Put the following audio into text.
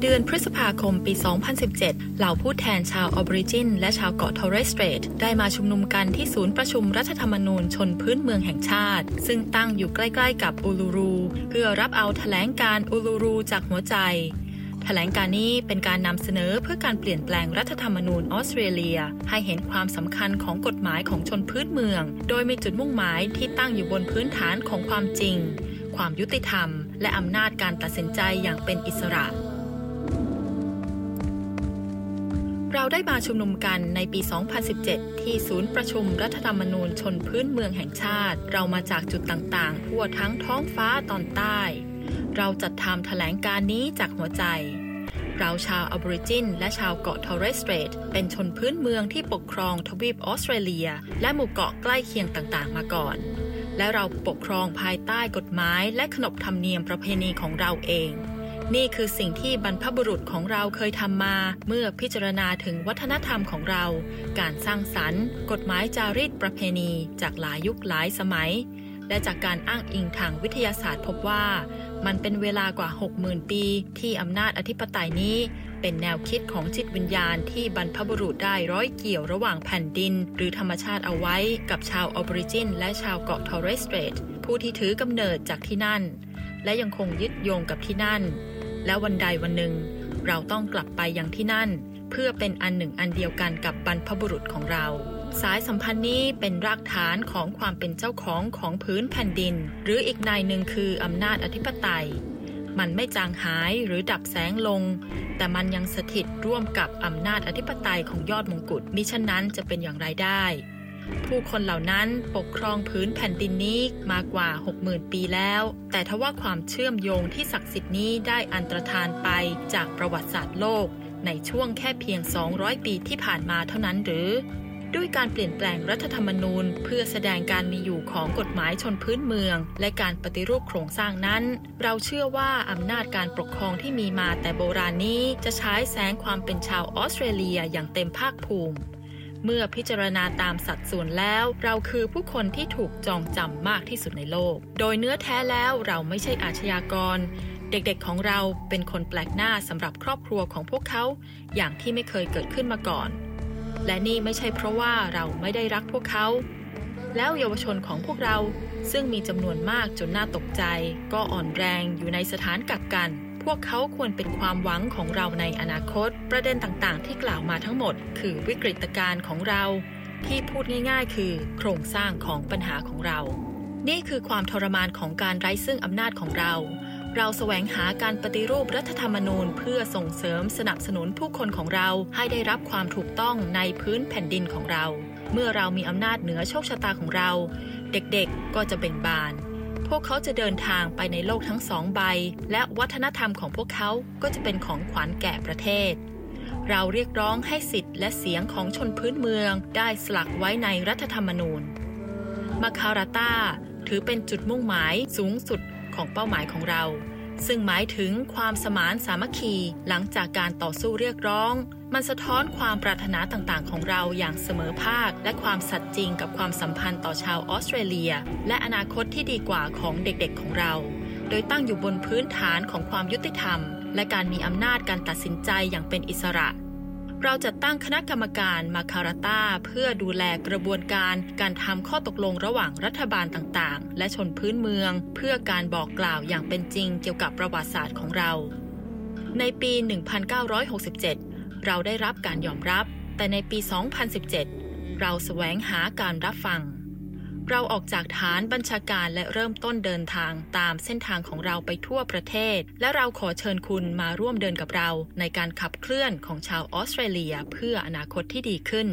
เดือนพฤษภาคมปี 2017 เหล่าผู้แทนชาวอบอริจิน และชาวเกาะทอร์เรสเตรทได้มาชุมนุมกันที่ศูนย์ประชุมรัฐธรรมนูญชนพื้นเมืองแห่งชาติ ซึ่งตั้งอยู่ใกล้ๆกับอูลูรู เพื่อรับเอาแถลงการณ์อูลูรูจากหัวใจแถลงการณ์นี้เป็นการนำเสนอเพื่อการเปลี่ยนแปลงรัฐธรรมนูญออสเตรเลีย ให้เห็นความสำคัญของกฎหมายของชนพื้นเมือง โดยมีจุดมุ่งหมายที่ตั้งอยู่บนพื้นฐานของความจริง ความยุติธรรม และอำนาจการตัดสินใจอย่างเป็นอิสระ เราได้มาชุมนุมกันในปี 2017 ที่ศูนย์ประชุมรัฐธรรมนูญชนพื้นเมืองแห่งชาติ เรามาจากจุดต่างๆ ทั่วทั้งท้องฟ้าตอนใต้ เราจัดทำแถลงการณ์นี้จากหัวใจ เราชาวอบอริจิน และชาวเกาะทอร์เรสเตรทเป็นชนพื้นเมืองที่ปกครองทวีปออสเตรเลีย และหมู่เกาะใกล้เคียงต่างๆ มาก่อน และเราปกครองภายใต้กฎหมาย และขนบธรรมเนียมประเพณีของเราเอง นี่คือสิ่งที่บรรพบุรุษของเราเคยทำมาเมื่อพิจารณาถึงวัฒนธรรมของเรา การสร้างสรรค์ กฎหมายจารีตประเพณีจากหลายยุคหลายสมัย และจากการอ้างอิงทางวิทยาศาสตร์พบว่า มันเป็นเวลากว่า 60,000 ปี ที่อำนาจอธิปไตยนี้เป็นแนวคิดของจิตวิญญาณที่บรรพบุรุษได้ร้อยเกี่ยวระหว่างแผ่นดิน หรือธรรมชาติเอาไว้กับชาวออบริจิน และชาวเกาะทอร์เรสเตรทผู้ที่ถือกำเนิดจากที่นั่น และยังคงยึดโยงกับที่นั่น และวันใดวันหนึ่ง เราต้องกลับไปยังที่นั่น เพื่อเป็นอันหนึ่งอันเดียวกันกับบรรพบุรุษของเรา สายสัมพันธ์นี้เป็นรากฐานของความเป็นเจ้าของของพื้นแผ่นดิน หรืออีกนายหนึ่งคืออำนาจอธิปไตย มันไม่จางหายหรือดับแสงลง แต่มันยังสถิตร่วมกับอำนาจอธิปไตยของยอดมงกุฎมิฉะนั้นจะเป็นอย่างไรได้ ผู้คนเหล่านั้นปกครองพื้นแผ่นดินนี้มากว่า 60,000 ปีแล้ว แต่ทว่าความเชื่อมโยงที่ศักดิ์สิทธิ์นี้ได้อันตรธานไปจากประวัติศาสตร์โลก ในช่วงแค่เพียง 200 ปีที่ผ่านมาเท่านั้นหรือ ด้วยการเปลี่ยนแปลงรัฐธรรมนูญ เพื่อแสดงการมีอยู่ของกฎหมายชนพื้นเมือง และการปฏิรูปโครงสร้างนั้น เราเชื่อว่าอำนาจการปกครองที่มีมาแต่โบราณนี้จะใช้แสงความเป็นชาวออสเตรเลียอย่างเต็มภาคภูมิ เมื่อพิจารณาตามสัดส่วนแล้ว เราคือผู้คนที่ถูกจองจำมากที่สุดในโลก โดยเนื้อแท้แล้วเราไม่ใช่อาชญากร เด็กๆของเราเป็นคนแปลกหน้าสำหรับครอบครัวของพวกเขา อย่างที่ไม่เคยเกิดขึ้นมาก่อน และนี่ไม่ใช่เพราะว่าเราไม่ได้รักพวกเขา แล้วเยาวชนของพวกเราซึ่งมีจำนวนมากจนน่าตกใจ ก็อ่อนแรงอยู่ในสถานกักกัน พวกเขาควรเป็นความหวังของเราในอนาคต ประเด็นต่างๆ ที่กล่าวมาทั้งหมด คือวิกฤตการณ์ของเรา ที่พูดง่ายๆ คือ โครงสร้างของปัญหาของเรา นี่คือความทรมานของการไร้ซึ่งอำนาจของเรา เราแสวงหาการปฏิรูปรัฐธรรมนูญ เพื่อส่งเสริมสนับสนุนผู้คนของเราให้ได้รับความถูกต้องในพื้นแผ่นดินของเรา เมื่อเรามีอำนาจเหนือโชคชะตาของเรา เด็กๆ ก็จะเบ่งบาน พวกเขาจะเดินทางไปในโลกทั้งสองใบ และวัฒนธรรมของพวกเขาก็จะเป็นของขวัญแก่ประเทศ เราเรียกร้องให้สิทธิ์และเสียงของชนพื้นเมืองได้สลักไว้ในรัฐธรรมนูญมาคาราตาถือเป็นจุดมุ่งหมายสูงสุดของเป้าหมายของเรา ซึ่งหมายถึงความสมานสามัคคีหลังจากการต่อสู้เรียกร้อง มันสะท้อนความปรารถนาต่างๆ ของเราอย่างเสมอภาค และความสัตย์จริงกับความสัมพันธ์ต่อชาวออสเตรเลีย และอนาคตที่ดีกว่าของเด็กๆของเรา โดยตั้งอยู่บนพื้นฐานของความยุติธรรม และการมีอำนาจการตัดสินใจอย่างเป็นอิสระ เราจะตั้งคณะกรรมการมาคาราตาเพื่อดูแลกระบวนการการทำข้อตกลงระหว่างรัฐบาลต่างๆ และชนพื้นเมือง เพื่อการบอกกล่าวอย่างเป็นจริงเกี่ยวกับประวัติศาสตร์ของเรา ในปี 1967 เราได้รับการยอมรับ แต่ในปี 2017 เราแสวงหาการรับฟัง เราออกจากฐานบัญชาการและเริ่มต้นเดินทางตามเส้นทางของเราไปทั่วประเทศ และเราขอเชิญคุณมาร่วมเดินกับเรา ในการขับเคลื่อนของชาวออสเตรเลียเพื่ออนาคตที่ดีขึ้น